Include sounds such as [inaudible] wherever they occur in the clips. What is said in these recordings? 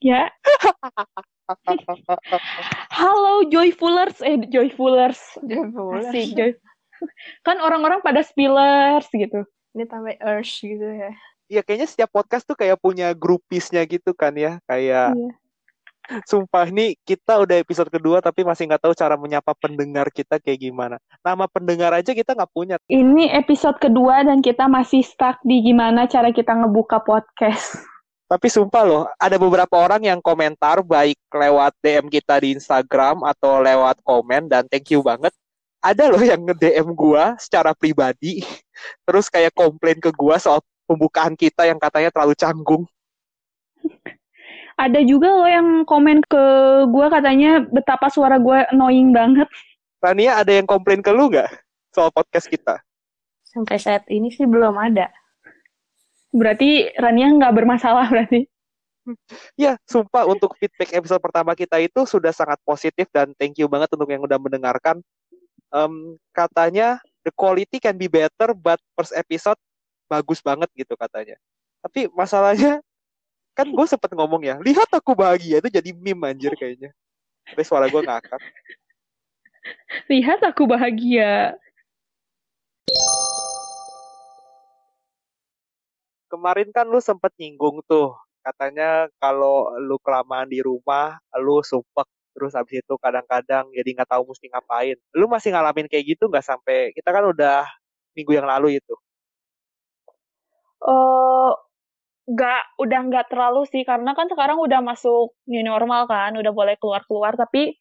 Ya. Halo Joyfulers, eh Joyfulers. Joyfulers. Asik, Joy. Kan orang-orang pada spillers gitu. Ini tambah urge gitu ya. Iya kayaknya setiap podcast tuh kayak punya grupisnya gitu kan ya. Kayak Iya. sumpah nih kita udah episode kedua tapi masih nggak tahu cara menyapa pendengar kita kayak gimana. Nama pendengar aja kita nggak punya. Ini episode kedua dan kita masih stuck di gimana cara kita ngebuka podcast. Tapi sumpah loh, ada beberapa orang yang komentar baik lewat DM kita di Instagram atau lewat komen dan thank you banget. Ada loh yang nge-DM gua secara pribadi, [laughs] terus kayak komplain ke gua soal pembukaan kita yang katanya terlalu canggung. Ada juga loh yang komen ke gue katanya betapa suara gue annoying banget. Rania ada yang komplain ke lu nggak soal podcast kita? Sampai saat ini sih belum ada. Berarti Rania nggak bermasalah berarti. Ya, sumpah untuk feedback episode pertama kita itu sudah sangat positif dan thank you banget untuk yang udah mendengarkan. Em, katanya the quality can be better, but first episode bagus banget gitu katanya. Tapi masalahnya kan gue sempet ngomong ya, lihat aku bahagia itu jadi meme anjir kayaknya. Tapi suara gue ngakak. Lihat aku bahagia. Kemarin kan lu sempet nyinggung tuh, katanya kalau lu kelamaan di rumah, lu sumpek terus abis itu kadang-kadang jadi nggak tahu mesti ngapain. Lu masih ngalamin kayak gitu nggak sampai kita kan udah minggu yang lalu itu. Eh, nggak udah nggak terlalu sih karena kan sekarang udah masuk new normal kan, udah boleh keluar-keluar tapi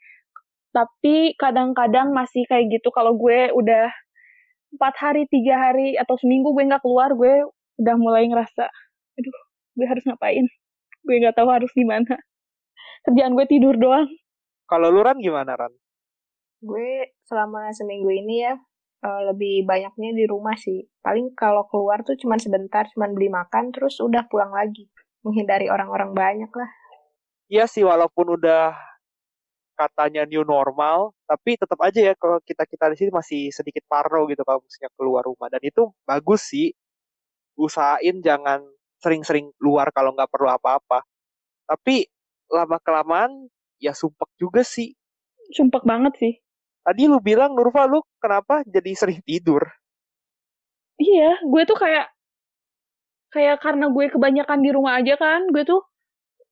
tapi kadang-kadang masih kayak gitu kalau gue udah empat hari, tiga hari atau seminggu gue nggak keluar, gue udah mulai ngerasa, aduh, gue harus ngapain? Gue nggak tahu harus gimana. Kerjaan gue tidur doang. Kalau lu Ran gimana Ran? Gue selama seminggu ini ya eh, lebih banyaknya di rumah sih. Paling kalau keluar tuh cuman sebentar, cuman beli makan, terus udah pulang lagi. Menghindari orang-orang banyak lah. Iya sih walaupun udah katanya new normal, tapi tetap aja ya kalau kita kita di sini masih sedikit parno gitu kalau misalnya keluar rumah dan itu bagus sih. Usahain jangan sering-sering luar kalau nggak perlu apa-apa. Tapi lama kelamaan ya sumpek juga sih. Sumpek banget sih. Tadi lu bilang Nurfa lu kenapa jadi sering tidur? Iya, gue tuh kayak kayak karena gue kebanyakan di rumah aja kan, gue tuh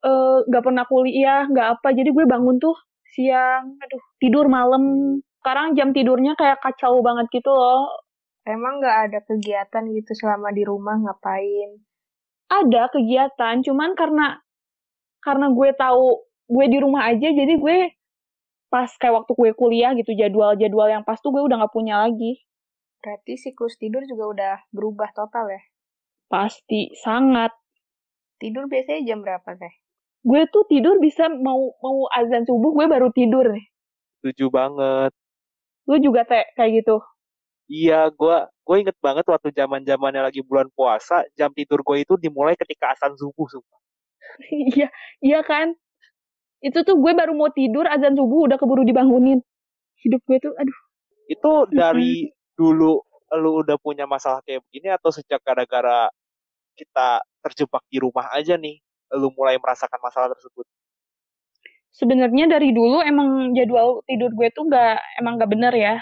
eh, nggak pernah kuliah, nggak apa, jadi gue bangun tuh siang, aduh tidur malam. Sekarang jam tidurnya kayak kacau banget gitu loh. Emang nggak ada kegiatan gitu selama di rumah ngapain? Ada kegiatan, cuman karena karena gue tahu gue di rumah aja, jadi gue pas kayak waktu gue kuliah gitu jadwal-jadwal yang pas tuh gue udah nggak punya lagi. Berarti siklus tidur juga udah berubah total ya? Pasti sangat. Tidur biasanya jam berapa teh? Gue tuh tidur bisa mau mau azan subuh gue baru tidur nih. Setuju banget. Lu juga teh kayak gitu. Iya, gua gue inget banget waktu zaman zamannya lagi bulan puasa, jam tidur gue itu dimulai ketika azan subuh, sumpah. [laughs] Iya, iya kan? Itu tuh gue baru mau tidur, azan subuh udah keburu dibangunin. Hidup gue tuh, aduh. Itu dari dulu lu udah punya masalah kayak begini atau sejak gara-gara kita terjebak di rumah aja nih, lu mulai merasakan masalah tersebut? Sebenarnya dari dulu emang jadwal tidur gue tuh nggak emang nggak bener ya.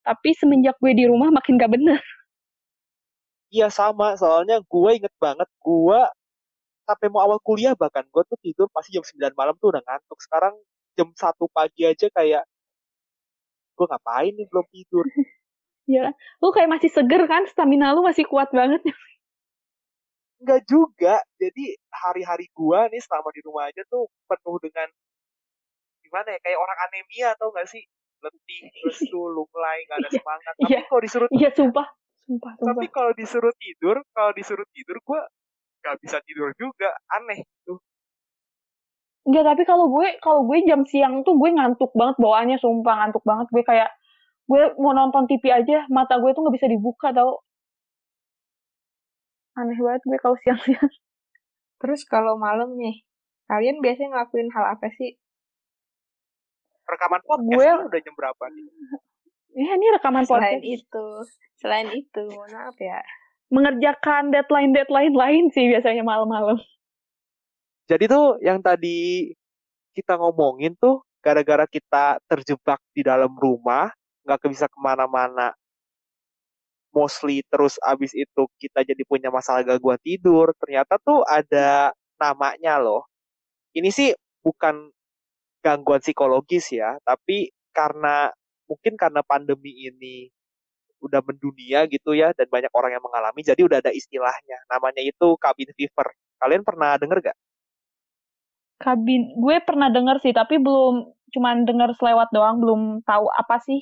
Tapi semenjak gue di rumah makin nggak bener. Iya sama, soalnya gue inget banget, gue sampai mau awal kuliah bahkan gue tuh tidur pasti jam 9 malam tuh udah ngantuk. Sekarang jam 1 pagi aja kayak gue ngapain nih belum tidur. [laughs] Ya, lu kayak masih seger kan? Stamina lu masih kuat banget. [laughs] Enggak juga. Jadi hari-hari gua nih selama di rumah aja tuh penuh dengan gimana ya kayak orang anemia atau enggak sih letih [laughs] terus tuh lunglai nggak ada Iya, semangat tapi iya. kalau disuruh Iya, sumpah. Sumpah, tapi sumpah. kalau disuruh tidur kalau disuruh tidur gua nggak bisa tidur juga aneh tuh Enggak, tapi kalau gue kalau gue jam siang tuh gue ngantuk banget bawaannya, sumpah ngantuk banget. Gue kayak gue mau nonton TV aja, mata gue tuh nggak bisa dibuka tau. Aneh banget gue kalau siang-siang. Terus kalau malam nih, kalian biasanya ngelakuin hal apa sih? Rekaman podcast Gue- kan udah jam berapa nih [laughs] Ya, ini rekaman Selain podcast. itu, selain itu, mohon maaf ya. Mengerjakan deadline-deadline lain sih biasanya malam-malam. Jadi tuh yang tadi kita ngomongin tuh gara-gara kita terjebak di dalam rumah, nggak bisa ke mana-mana. Mostly terus abis itu kita jadi punya masalah gangguan tidur. Ternyata tuh ada namanya loh. Ini sih bukan gangguan psikologis ya, tapi karena mungkin karena pandemi ini udah mendunia gitu ya dan banyak orang yang mengalami jadi udah ada istilahnya namanya itu cabin fever kalian pernah denger gak? Kabin, gue pernah denger sih tapi belum cuman denger selewat doang belum tahu apa sih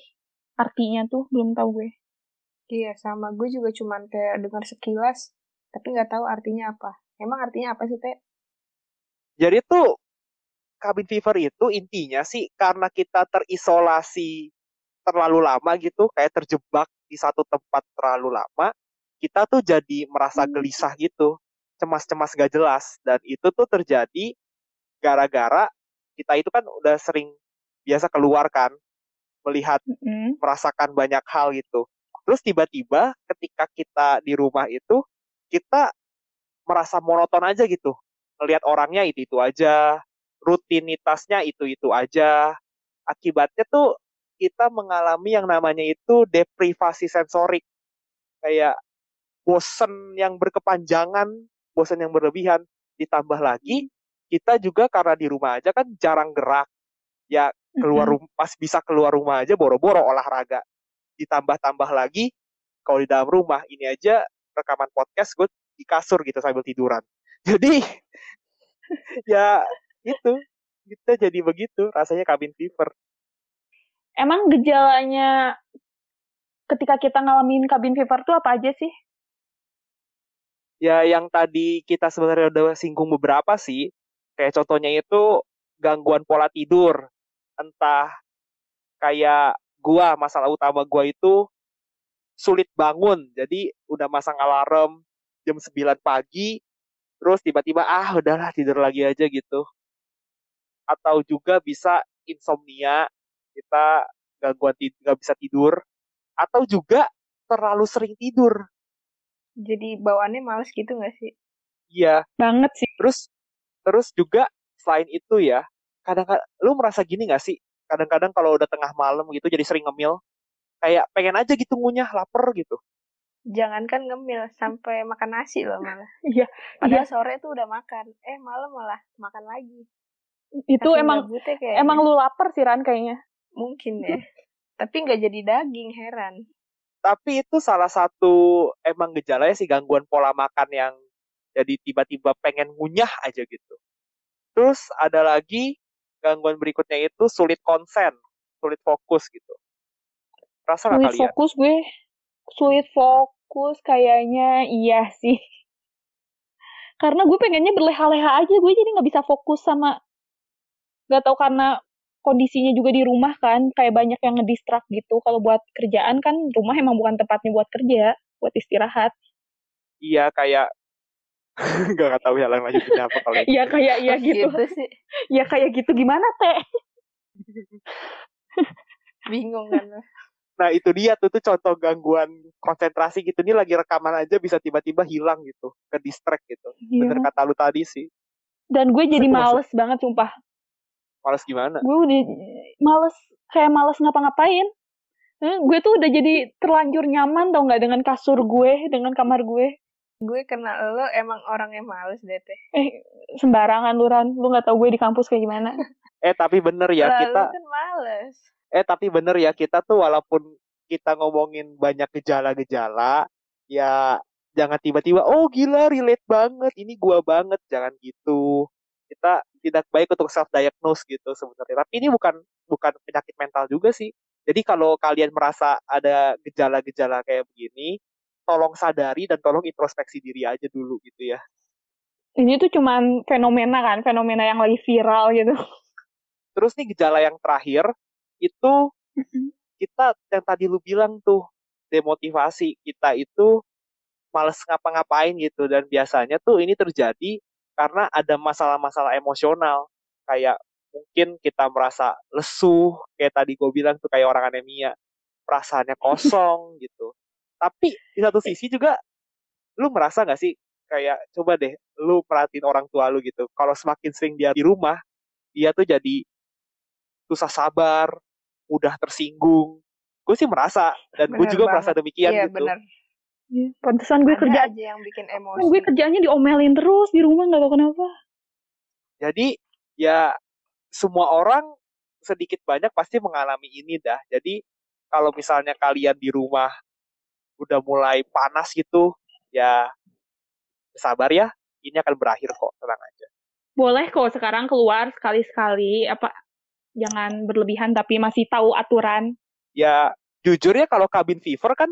artinya tuh belum tahu gue. Iya sama gue juga cuman kayak dengar sekilas tapi nggak tahu artinya apa. Emang artinya apa sih teh? Jadi tuh cabin fever itu intinya sih karena kita terisolasi terlalu lama gitu, kayak terjebak di satu tempat terlalu lama, kita tuh jadi merasa hmm. gelisah gitu, cemas-cemas gak jelas. Dan itu tuh terjadi gara-gara kita itu kan udah sering biasa keluar kan, melihat, mm-hmm. merasakan banyak hal gitu. Terus tiba-tiba ketika kita di rumah itu, kita merasa monoton aja gitu. Ngelihat orangnya itu-itu aja, rutinitasnya itu-itu aja. Akibatnya tuh kita mengalami yang namanya itu deprivasi sensorik. Kayak bosen yang berkepanjangan, bosen yang berlebihan. Ditambah lagi, kita juga karena di rumah aja kan jarang gerak. Ya keluar rumah, pas bisa keluar rumah aja boro-boro olahraga. Ditambah-tambah lagi, kalau di dalam rumah, ini aja rekaman podcast gue di kasur gitu sambil tiduran. Jadi, [laughs] ya itu, kita jadi begitu, rasanya cabin fever emang gejalanya ketika kita ngalamin cabin fever tuh apa aja sih? Ya, yang tadi kita sebenarnya udah singgung beberapa sih. Kayak contohnya itu gangguan pola tidur. Entah kayak gua, masalah utama gua itu sulit bangun. Jadi udah masang alarm jam 9 pagi, terus tiba-tiba ah udahlah tidur lagi aja gitu. Atau juga bisa insomnia, kita gangguan tidur, nggak bisa tidur, atau juga terlalu sering tidur. Jadi bawaannya males gitu nggak sih? Iya. Banget sih. Terus terus juga selain itu ya, kadang-kadang lu merasa gini nggak sih? Kadang-kadang kalau udah tengah malam gitu jadi sering ngemil, kayak pengen aja gitu ngunyah, lapar gitu. Jangankan ngemil, sampai makan nasi loh malah. [laughs] Iya. Padahal iya. sore tuh udah makan, eh malam malah makan lagi. Itu Tapi emang emang lu lapar sih Ran kayaknya. Mungkin ya. Tapi nggak jadi daging, heran. Tapi itu salah satu emang gejalanya sih gangguan pola makan yang jadi tiba-tiba pengen ngunyah aja gitu. Terus ada lagi gangguan berikutnya itu sulit konsen, sulit fokus gitu. Rasa sulit kalian? fokus gue, sulit fokus kayaknya iya sih. [laughs] Karena gue pengennya berleha-leha aja, gue jadi nggak bisa fokus sama nggak tahu karena kondisinya juga di rumah kan kayak banyak yang ngedistrak gitu. Kalau buat kerjaan kan rumah emang bukan tempatnya buat kerja buat istirahat. Iya kayak [laughs] nggak tahu ya lanjutnya apa kalau iya kayak iya gitu, gitu sih. [laughs] Iya kayak gitu gimana teh? [laughs] Bingung kan nah itu dia tuh tuh contoh gangguan konsentrasi gitu. Ini lagi rekaman aja bisa tiba-tiba hilang gitu ke distract gitu. Iya. bener kata lu tadi sih. Dan gue jadi males banget sumpah Males gimana? Gue udah males kayak males ngapa-ngapain. Eh, gue tuh udah jadi terlanjur nyaman tau nggak dengan kasur gue, dengan kamar gue. Gue kenal lo emang orang yang males deh teh. Eh sembarangan lu Ran, lu nggak tau gue di kampus kayak gimana. [laughs] eh tapi bener ya Lalu kita. kan males. Eh tapi bener ya kita tuh walaupun kita ngomongin banyak gejala-gejala, ya jangan tiba-tiba oh gila relate banget, ini gua banget, jangan gitu kita tidak baik untuk self diagnose gitu sebenarnya. Tapi ini bukan bukan penyakit mental juga sih. Jadi kalau kalian merasa ada gejala-gejala kayak begini tolong sadari dan tolong introspeksi diri aja dulu gitu ya. Ini tuh cuman fenomena kan fenomena yang lagi viral gitu. Terus nih gejala yang terakhir itu kita yang tadi lu bilang tuh demotivasi kita itu males ngapa-ngapain gitu. Dan biasanya tuh ini terjadi karena ada masalah-masalah emosional kayak mungkin kita merasa lesu kayak tadi gue bilang tuh kayak orang anemia perasaannya [laughs] kosong gitu tapi di satu sisi juga lu merasa nggak sih kayak coba deh lu perhatiin orang tua lu gitu. Kalau semakin sering dia di rumah, dia tuh jadi susah sabar, mudah tersinggung. Gue sih merasa dan gue juga banget. merasa demikian iya, gitu. Bener. Ya, pantesan gue Ada kerja aja yang bikin emosi. Kan gue kerjanya diomelin terus di rumah nggak tahu kenapa. Jadi ya semua orang sedikit banyak pasti mengalami ini dah. Jadi kalau misalnya kalian di rumah udah mulai panas gitu, ya sabar ya, ini akan berakhir kok, tenang aja. Boleh kok sekarang keluar sekali-sekali, apa jangan berlebihan tapi masih tahu aturan. Ya jujur ya kalau kabin fever kan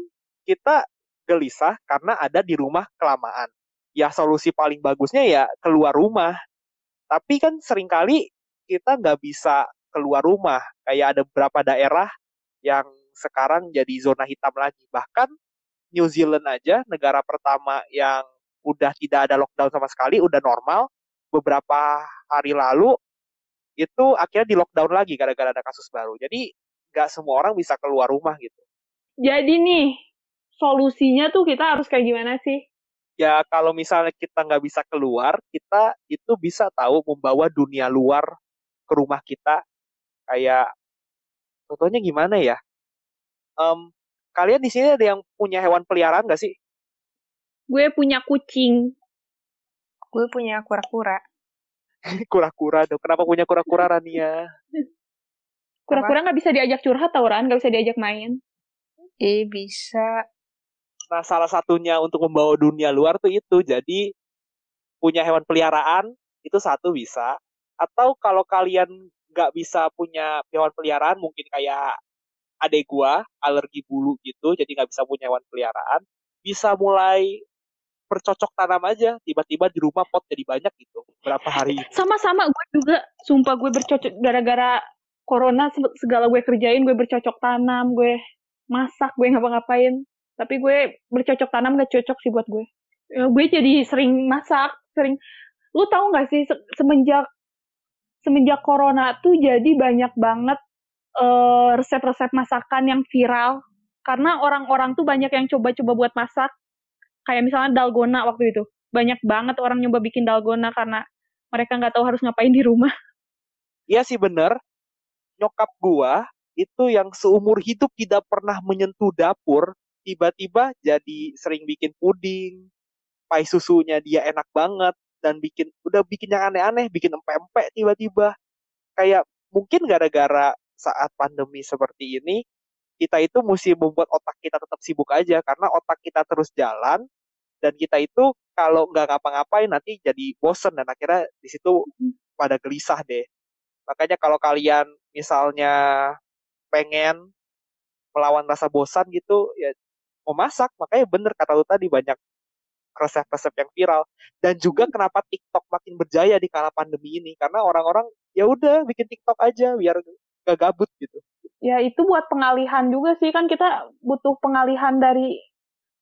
kita gelisah karena ada di rumah kelamaan. Ya solusi paling bagusnya ya keluar rumah. Tapi kan sering kali kita nggak bisa keluar rumah. Kayak ada beberapa daerah yang sekarang jadi zona hitam lagi. Bahkan New Zealand aja, negara pertama yang udah tidak ada lockdown sama sekali, udah normal. Beberapa hari lalu itu akhirnya di lockdown lagi gara-gara ada kasus baru. Jadi nggak semua orang bisa keluar rumah gitu. Jadi nih, solusinya tuh kita harus kayak gimana sih? Ya kalau misalnya kita nggak bisa keluar, kita itu bisa tahu membawa dunia luar ke rumah kita. Kayak contohnya gimana ya? Um, kalian di sini ada yang punya hewan peliharaan nggak sih? Gue punya kucing. Gue punya kura-kura. [laughs] kura-kura dong. Kenapa punya kura-kura Rania? Kura-kura nggak bisa diajak curhat tau Ran, nggak bisa diajak main. Eh bisa. Nah, salah satunya untuk membawa dunia luar tuh itu. Jadi, punya hewan peliharaan, itu satu bisa. Atau kalau kalian nggak bisa punya hewan peliharaan, mungkin kayak adek gua, alergi bulu gitu, jadi nggak bisa punya hewan peliharaan, bisa mulai bercocok tanam aja tiba-tiba di rumah pot jadi banyak gitu berapa hari sama-sama gue juga sumpah gue bercocok gara-gara corona segala gue kerjain gue bercocok tanam gue masak gue ngapa-ngapain tapi gue bercocok tanam gak cocok sih buat gue. Ya, gue jadi sering masak sering. Lu tahu nggak sih semenjak semenjak corona tuh jadi banyak banget eh, resep-resep masakan yang viral. Karena orang-orang tuh banyak yang coba-coba buat masak. Kayak misalnya dalgona waktu itu. Banyak banget orang nyoba bikin dalgona karena mereka nggak tahu harus ngapain di rumah. [laughs] Iya sih bener. Nyokap gua itu yang seumur hidup tidak pernah menyentuh dapur tiba-tiba jadi sering bikin puding, pai susunya dia enak banget dan bikin udah bikin yang aneh-aneh, bikin empek-empek tiba-tiba. Kayak mungkin gara-gara saat pandemi seperti ini kita itu mesti membuat otak kita tetap sibuk aja karena otak kita terus jalan dan kita itu kalau nggak ngapa-ngapain nanti jadi bosen dan akhirnya di situ pada gelisah deh. Makanya kalau kalian misalnya pengen melawan rasa bosan gitu ya memasak makanya bener kata lu tadi banyak resep-resep yang viral dan juga kenapa TikTok makin berjaya di kala pandemi ini karena orang-orang ya udah bikin TikTok aja biar gak gabut gitu. Ya itu buat pengalihan juga sih kan kita butuh pengalihan dari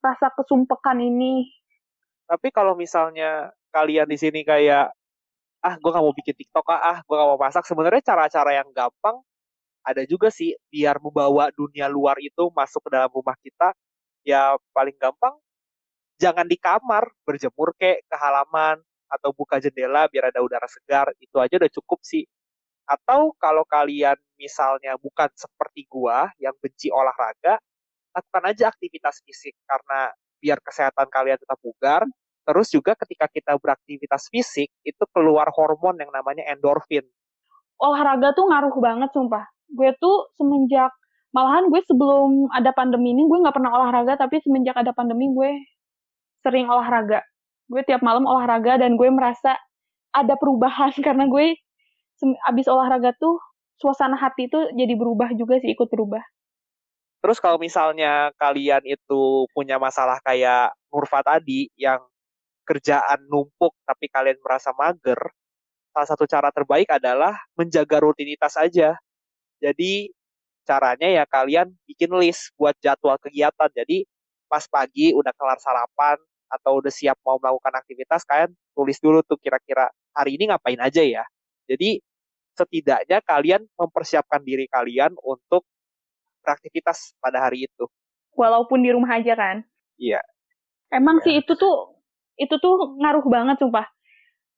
rasa kesumpekan ini. Tapi kalau misalnya kalian di sini kayak ah gue gak mau bikin TikTok ah, ah gue gak mau masak sebenarnya cara-cara yang gampang ada juga sih biar membawa dunia luar itu masuk ke dalam rumah kita ya paling gampang jangan di kamar berjemur kek ke halaman atau buka jendela biar ada udara segar itu aja udah cukup sih. Atau kalau kalian misalnya bukan seperti gua yang benci olahraga lakukan aja aktivitas fisik karena biar kesehatan kalian tetap bugar. Terus juga ketika kita beraktivitas fisik itu keluar hormon yang namanya endorfin. Olahraga tuh ngaruh banget sumpah. Gue tuh semenjak malahan gue sebelum ada pandemi ini gue nggak pernah olahraga tapi semenjak ada pandemi gue sering olahraga. Gue tiap malam olahraga dan gue merasa ada perubahan [laughs] karena gue abis olahraga tuh suasana hati itu jadi berubah juga sih ikut berubah. Terus kalau misalnya kalian itu punya masalah kayak Nurfa tadi yang kerjaan numpuk tapi kalian merasa mager salah satu cara terbaik adalah menjaga rutinitas aja. Jadi caranya ya kalian bikin list buat jadwal kegiatan. Jadi pas pagi udah kelar sarapan atau udah siap mau melakukan aktivitas, kalian tulis dulu tuh kira-kira hari ini ngapain aja ya. Jadi setidaknya kalian mempersiapkan diri kalian untuk beraktivitas pada hari itu. Walaupun di rumah aja kan? Iya. Emang ya. sih itu tuh itu tuh ngaruh banget sumpah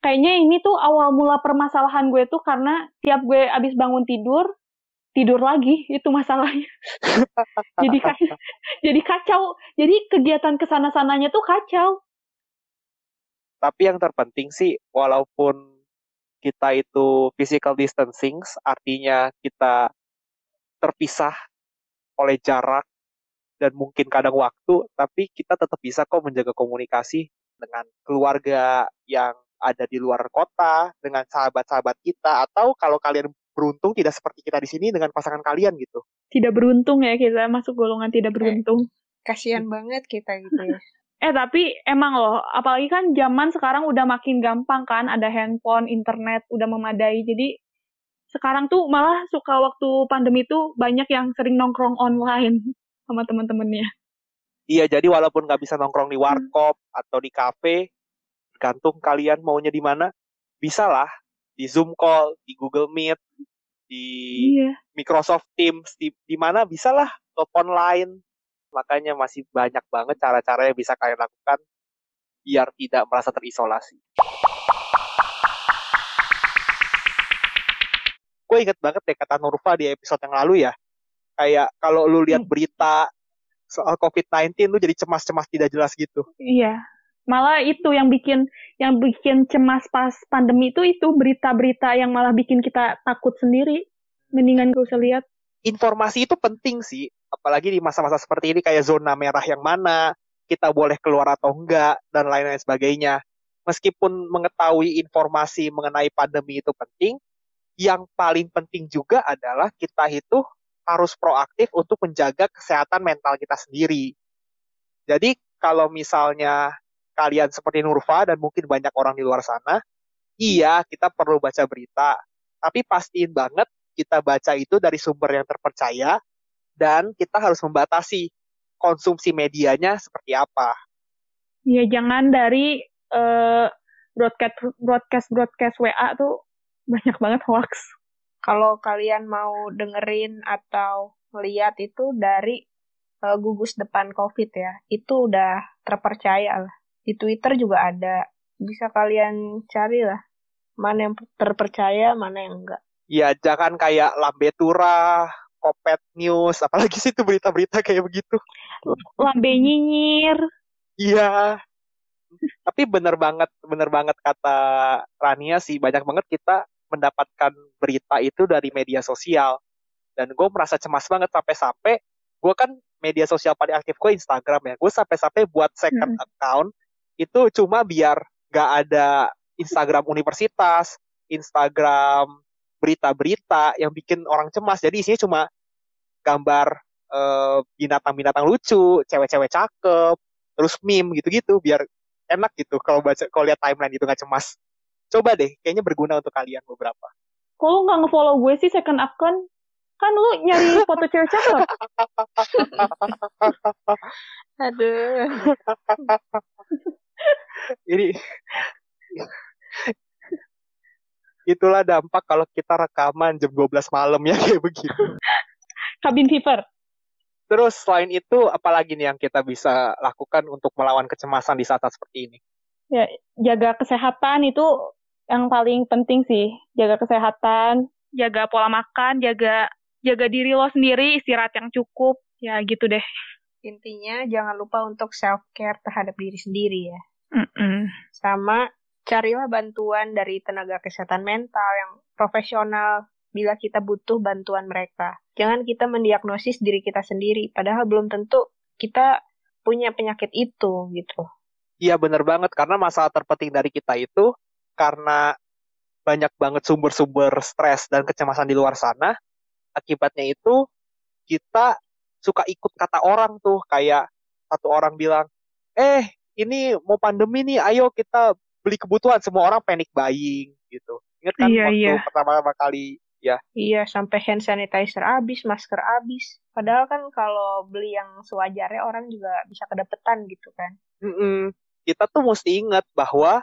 kayaknya ini tuh awal mula permasalahan gue tuh karena tiap gue abis bangun tidur tidur lagi itu masalahnya. [laughs] Jadi kacau, jadi kacau. Jadi kegiatan ke sana sananya tuh kacau. Tapi yang terpenting sih walaupun kita itu physical distancing artinya kita terpisah oleh jarak dan mungkin kadang waktu tapi kita tetap bisa kok menjaga komunikasi dengan keluarga yang ada di luar kota dengan sahabat-sahabat kita atau kalau kalian beruntung tidak seperti kita di sini dengan pasangan kalian gitu. Tidak beruntung ya kita masuk golongan tidak eh, beruntung. Eh, kasihan banget kita gitu ya. [laughs] eh tapi emang loh, apalagi kan zaman sekarang udah makin gampang kan, ada handphone, internet udah memadai. Jadi sekarang tuh malah suka waktu pandemi tuh banyak yang sering nongkrong online sama teman-temannya. Iya, jadi walaupun nggak bisa nongkrong di warkop hmm. atau di kafe, tergantung kalian maunya di mana, bisa lah di Zoom call, di Google Meet, di iya. Microsoft Teams, di, di mana bisa lah telepon lain. Makanya masih banyak banget cara-cara yang bisa kalian lakukan biar tidak merasa terisolasi. Gue inget banget deh kata Nurfa di episode yang lalu ya. Kayak kalau lu lihat hmm. berita soal COVID-19 lu jadi cemas-cemas tidak jelas gitu. Iya, malah itu yang bikin yang bikin cemas pas pandemi itu itu berita-berita yang malah bikin kita takut sendiri. Mendingan gak usah lihat. Informasi itu penting sih. Apalagi di masa-masa seperti ini kayak zona merah yang mana kita boleh keluar atau enggak dan lain-lain sebagainya. Meskipun mengetahui informasi mengenai pandemi itu penting yang paling penting juga adalah kita itu harus proaktif untuk menjaga kesehatan mental kita sendiri. Jadi kalau misalnya kalian seperti Nurfa dan mungkin banyak orang di luar sana, iya kita perlu baca berita, tapi pastiin banget kita baca itu dari sumber yang terpercaya dan kita harus membatasi konsumsi medianya seperti apa. Iya, jangan dari uh, broadcast broadcast broadcast WA tuh banyak banget hoax. Kalau kalian mau dengerin atau melihat itu dari uh, gugus depan COVID ya, itu udah terpercaya lah di Twitter juga ada. Bisa kalian cari lah mana yang terpercaya, mana yang enggak. Ya, jangan kayak Lambe Tura, Kopet News, apalagi sih itu berita-berita kayak begitu. Lambe nyinyir. Iya. Tapi bener banget, bener banget kata Rania sih, banyak banget kita mendapatkan berita itu dari media sosial. Dan gue merasa cemas banget sampai-sampai, gue kan media sosial paling aktif gue Instagram ya. Gue sampai-sampai buat second hmm. account itu cuma biar gak ada Instagram universitas, Instagram berita-berita yang bikin orang cemas. Jadi isinya cuma gambar eh, binatang-binatang lucu, cewek-cewek cakep, terus meme gitu-gitu biar enak gitu kalau baca kalau lihat timeline itu nggak cemas. Coba deh, kayaknya berguna untuk kalian beberapa. Kalau nggak ngefollow gue sih second account, kan lu nyari [laughs] foto cewek cakep. [laughs] Aduh. [laughs] ini itulah dampak kalau kita rekaman jam 12 malam ya [laughs] kayak begitu. Kabin fever. Terus selain itu apalagi nih yang kita bisa lakukan untuk melawan kecemasan di saat, -saat seperti ini? Ya, jaga kesehatan itu yang paling penting sih. Jaga kesehatan, jaga pola makan, jaga jaga diri lo sendiri, istirahat yang cukup, ya gitu deh. Intinya jangan lupa untuk self care terhadap diri sendiri ya. Mm-mm. Sama carilah bantuan dari tenaga kesehatan mental yang profesional bila kita butuh bantuan mereka. Jangan kita mendiagnosis diri kita sendiri, padahal belum tentu kita punya penyakit itu gitu. Iya benar banget, karena masalah terpenting dari kita itu karena banyak banget sumber-sumber stres dan kecemasan di luar sana. Akibatnya itu kita suka ikut kata orang tuh, kayak satu orang bilang, eh ini mau pandemi nih, ayo kita beli kebutuhan. Semua orang panic buying gitu. Ingat kan iya, waktu iya. pertama-tama kali ya? Iya, sampai hand sanitizer habis, masker habis. Padahal kan kalau beli yang sewajarnya orang juga bisa kedapetan gitu kan. Mm -mm. Kita tuh mesti ingat bahwa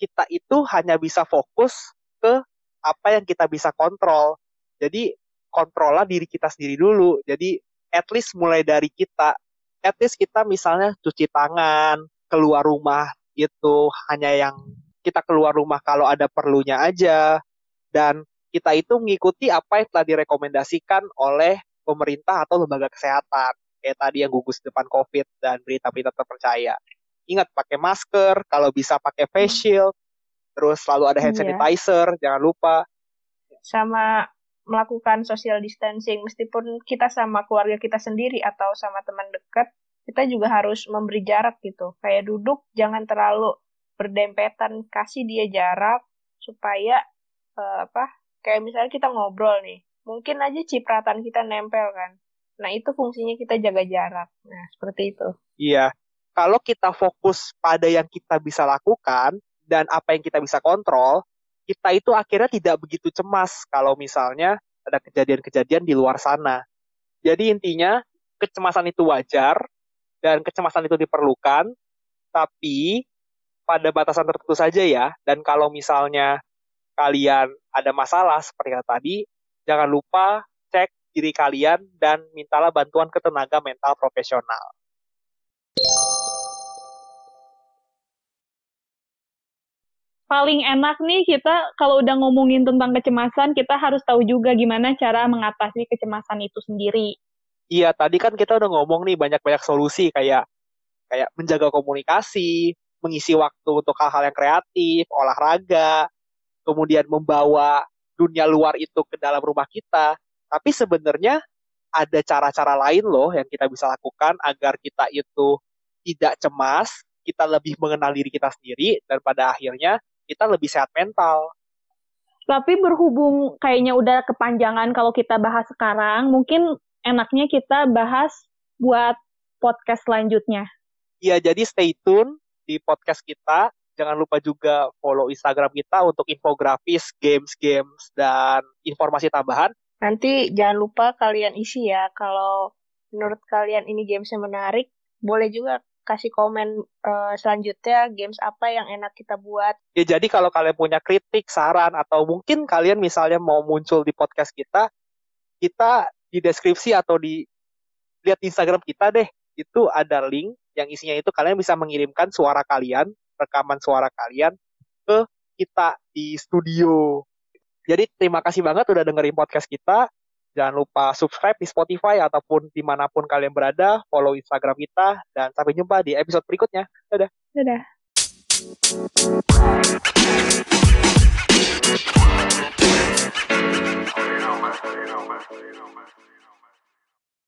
kita itu hanya bisa fokus ke apa yang kita bisa kontrol. Jadi kontrollah diri kita sendiri dulu. Jadi at least mulai dari kita, at least kita misalnya cuci tangan, keluar rumah itu hanya yang kita keluar rumah kalau ada perlunya aja dan kita itu mengikuti apa yang telah direkomendasikan oleh pemerintah atau lembaga kesehatan kayak tadi yang gugus depan COVID dan berita-berita terpercaya. Ingat pakai masker, kalau bisa pakai face shield, terus selalu ada hand iya. sanitizer, iya. jangan lupa. Sama melakukan social distancing, meskipun kita sama keluarga kita sendiri atau sama teman dekat, kita juga harus memberi jarak gitu. Kayak duduk, jangan terlalu berdempetan, kasih dia jarak supaya uh, apa? Kayak misalnya kita ngobrol nih, mungkin aja cipratan kita nempel kan. Nah, itu fungsinya kita jaga jarak. Nah, seperti itu. Iya. Kalau kita fokus pada yang kita bisa lakukan dan apa yang kita bisa kontrol, kita itu akhirnya tidak begitu cemas kalau misalnya ada kejadian-kejadian di luar sana. Jadi intinya kecemasan itu wajar dan kecemasan itu diperlukan, tapi pada batasan tertentu saja ya. Dan kalau misalnya kalian ada masalah seperti yang tadi, jangan lupa cek diri kalian dan mintalah bantuan ke tenaga mental profesional. paling enak nih kita kalau udah ngomongin tentang kecemasan, kita harus tahu juga gimana cara mengatasi kecemasan itu sendiri. Iya, tadi kan kita udah ngomong nih banyak-banyak solusi kayak kayak menjaga komunikasi, mengisi waktu untuk hal-hal yang kreatif, olahraga, kemudian membawa dunia luar itu ke dalam rumah kita. Tapi sebenarnya ada cara-cara lain loh yang kita bisa lakukan agar kita itu tidak cemas, kita lebih mengenal diri kita sendiri, dan pada akhirnya kita lebih sehat mental. Tapi berhubung kayaknya udah kepanjangan kalau kita bahas sekarang, mungkin enaknya kita bahas buat podcast selanjutnya. Iya, jadi stay tune di podcast kita. Jangan lupa juga follow Instagram kita untuk infografis, games-games, dan informasi tambahan. Nanti jangan lupa kalian isi ya, kalau menurut kalian ini gamesnya menarik, boleh juga kasih komen uh, selanjutnya games apa yang enak kita buat. Ya jadi kalau kalian punya kritik, saran atau mungkin kalian misalnya mau muncul di podcast kita, kita di deskripsi atau di lihat Instagram kita deh, itu ada link yang isinya itu kalian bisa mengirimkan suara kalian, rekaman suara kalian ke kita di studio. Jadi terima kasih banget udah dengerin podcast kita. Jangan lupa subscribe di Spotify ataupun di mana pun kalian berada, follow Instagram kita, dan sampai jumpa di episode berikutnya. Dadah. Dadah. you don't mess with you don't mess with you don't mess with you